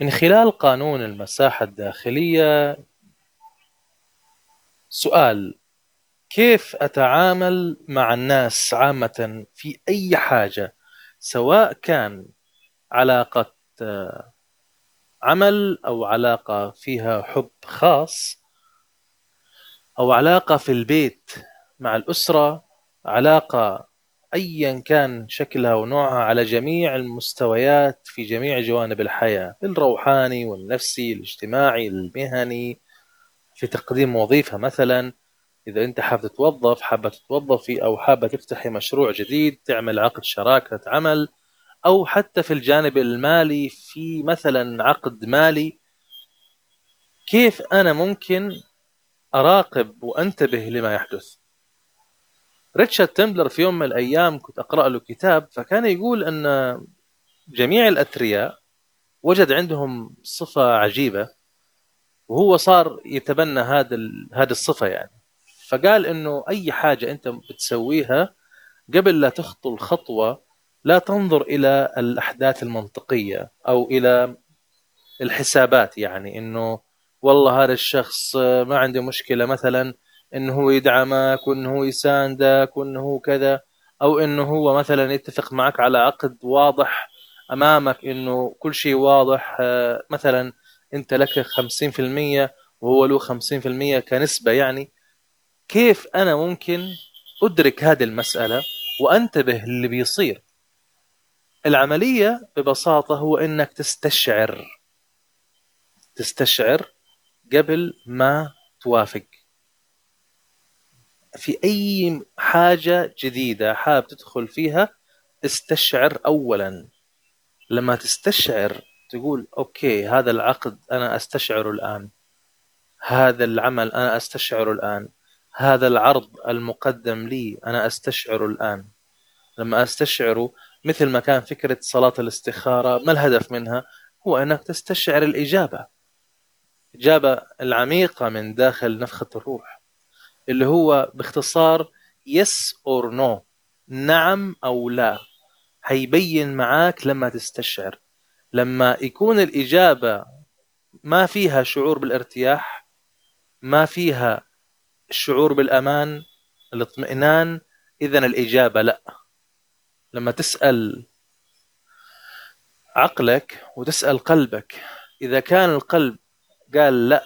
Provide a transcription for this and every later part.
من خلال قانون المساحة الداخلية سؤال كيف أتعامل مع الناس عامة في أي حاجة؟ سواء كان علاقة آه، عمل أو علاقة فيها حب خاص أو علاقة في البيت مع الأسرة علاقة أيا كان شكلها ونوعها على جميع المستويات في جميع جوانب الحياة الروحاني والنفسي الاجتماعي المهني. في تقديم وظيفة مثلا إذا أنت حابب تتوظف حابة تتوظفي أو حابة تفتحي مشروع جديد تعمل عقد شراكة عمل أو حتى في الجانب المالي في مثلا عقد مالي. كيف أنا ممكن أراقب وأنتبه لما يحدث؟ ريتشارد تمبلر في يوم من الأيام كنت أقرأ له كتاب فكان يقول أن جميع الأثرياء وجد عندهم صفة عجيبة وهو صار يتبنى هذا هذه الصفة يعني. فقال إنه أي حاجة أنت بتسويها قبل لا تخطو الخطوة لا تنظر إلى الأحداث المنطقية أو إلى الحسابات يعني إنه والله هذا الشخص ما عنده مشكلة مثلا إنه هو يدعمك وإنه هو يساندك وإنه هو كذا أو إنه هو مثلا يتفق معك على عقد واضح أمامك إنه كل شيء واضح. آه، مثلا أنت لك 50% وهو له 50% كنسبة يعني. كيف أنا ممكن أدرك هذه المسألة وأنتبه للي بيصير؟ العملية ببساطة هو إنك تستشعر تستشعر قبل ما توافق. في أي حاجة جديدة حاب تدخل فيها استشعر اولا. لما تستشعر تقول أوكي هذا العقد أنا أستشعره الآن. هذا العمل أنا أستشعره الآن. هذا العرض المقدم لي أنا أستشعره الآن. لما أستشعره مثل ما كان فكرة صلاة الاستخارة ما الهدف منها؟ هو أنك تستشعر الإجابة. الاجابه العميقة من داخل نفخة الروح. اللي هو باختصار yes or no نعم أو لا. هيبين معاك لما تستشعر. لما يكون الإجابة ما فيها شعور بالارتياح ما فيها الشعور بالأمان الاطمئنان إذا الإجابة لا. لما تسأل عقلك وتسأل قلبك إذا كان القلب قال لا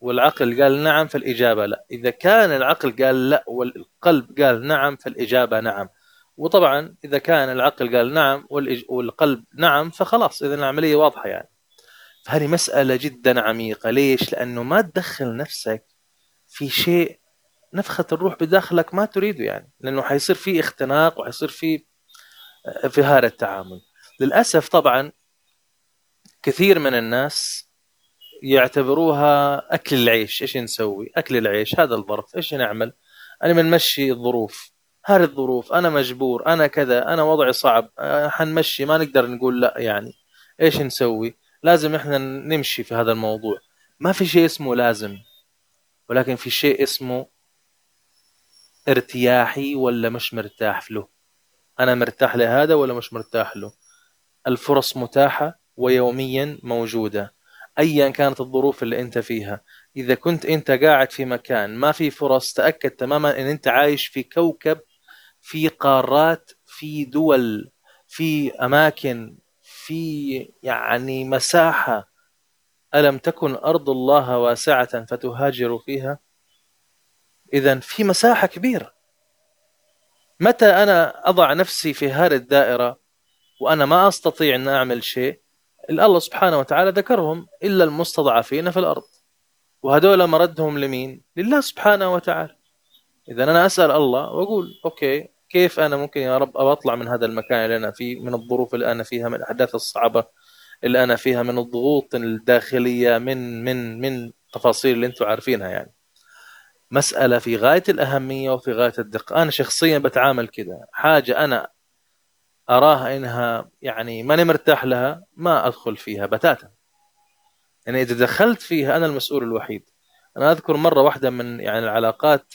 والعقل قال نعم فالإجابة لا. إذا كان العقل قال لا والقلب قال نعم فالإجابة نعم. وطبعا إذا كان العقل قال نعم والقلب نعم فخلاص إذا العملية واضحة يعني. فهذه مسألة جدا عميقة. ليش؟ لأنه ما تدخل نفسك في شيء نفخة الروح بداخلك ما تريده يعني. لأنه حيصير في اختناق وحيصير في آه، في هذا التعامل. للأسف طبعا كثير من الناس يعتبروها أكل العيش. إيش نسوي؟ أكل العيش. هذا الظرف. إيش نعمل؟ أنا بنمشي الظروف. هذه الظروف. أنا مجبور. أنا كذا. أنا وضعي صعب. آه، حنمشي. ما نقدر نقول لا يعني. إيش نسوي؟ لازم إحنا نمشي في هذا الموضوع. ما في شيء اسمه لازم. ولكن في شيء اسمه ارتياحي ولا مش مرتاح له. أنا مرتاح لهذا ولا مش مرتاح له؟ الفرص متاحة ويوميا موجودة. ايا كانت الظروف اللي أنت فيها. إذا كنت أنت قاعد في مكان ما في فرص تأكد تماما إن أنت عايش في كوكب في قارات في دول في أماكن في يعني مساحة. ألم تكن أرض الله واسعة فتهاجروا فيها؟ اذا في مساحة كبيرة. متى أنا أضع نفسي في هذه الدائرة وأنا ما أستطيع أن أعمل شيء؟ الله سبحانه وتعالى ذكرهم إلا المستضعفين في الأرض. وهذول مردهم لمين؟ لله سبحانه وتعالى. اذا أنا أسأل الله وأقول أوكي كيف أنا ممكن يا رب أطلع من هذا المكان اللي أنا فيه من الظروف اللي أنا فيها من الأحداث الصعبة اللي أنا فيها من الضغوط الداخلية من من من تفاصيل اللي أنتم عارفينها يعني. مسألة في غاية الأهمية وفي غاية الدقة. أنا شخصيا بتعامل كذا. حاجة أنا اراها إنها يعني ماني مرتاح لها ما أدخل فيها بتاتا. يعني إذا دخلت فيها أنا المسؤول الوحيد. أنا أذكر مرة واحدة من يعني العلاقات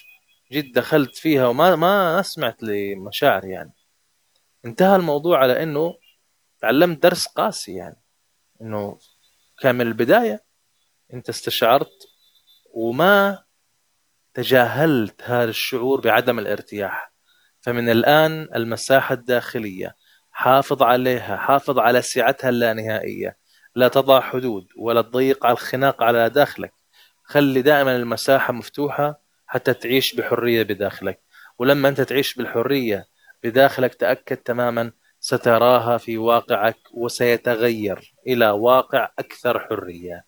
جد دخلت فيها وما ما سمعت لمشاعر يعني. انتهى الموضوع على إنه تعلمت درس قاسي يعني. إنه كان من البداية أنت استشعرت وما تجاهلت هذا الشعور بعدم الارتياح. فمن الآن المساحة الداخلية حافظ عليها حافظ على سعتها اللانهائية. لا تضع حدود ولا تضيق على الخناق على داخلك. خلي دائما المساحة مفتوحة حتى تعيش بحرية بداخلك. ولما أنت تعيش بالحرية بداخلك تأكد تماما ستراها في واقعك وسيتغير إلى واقع أكثر حرية.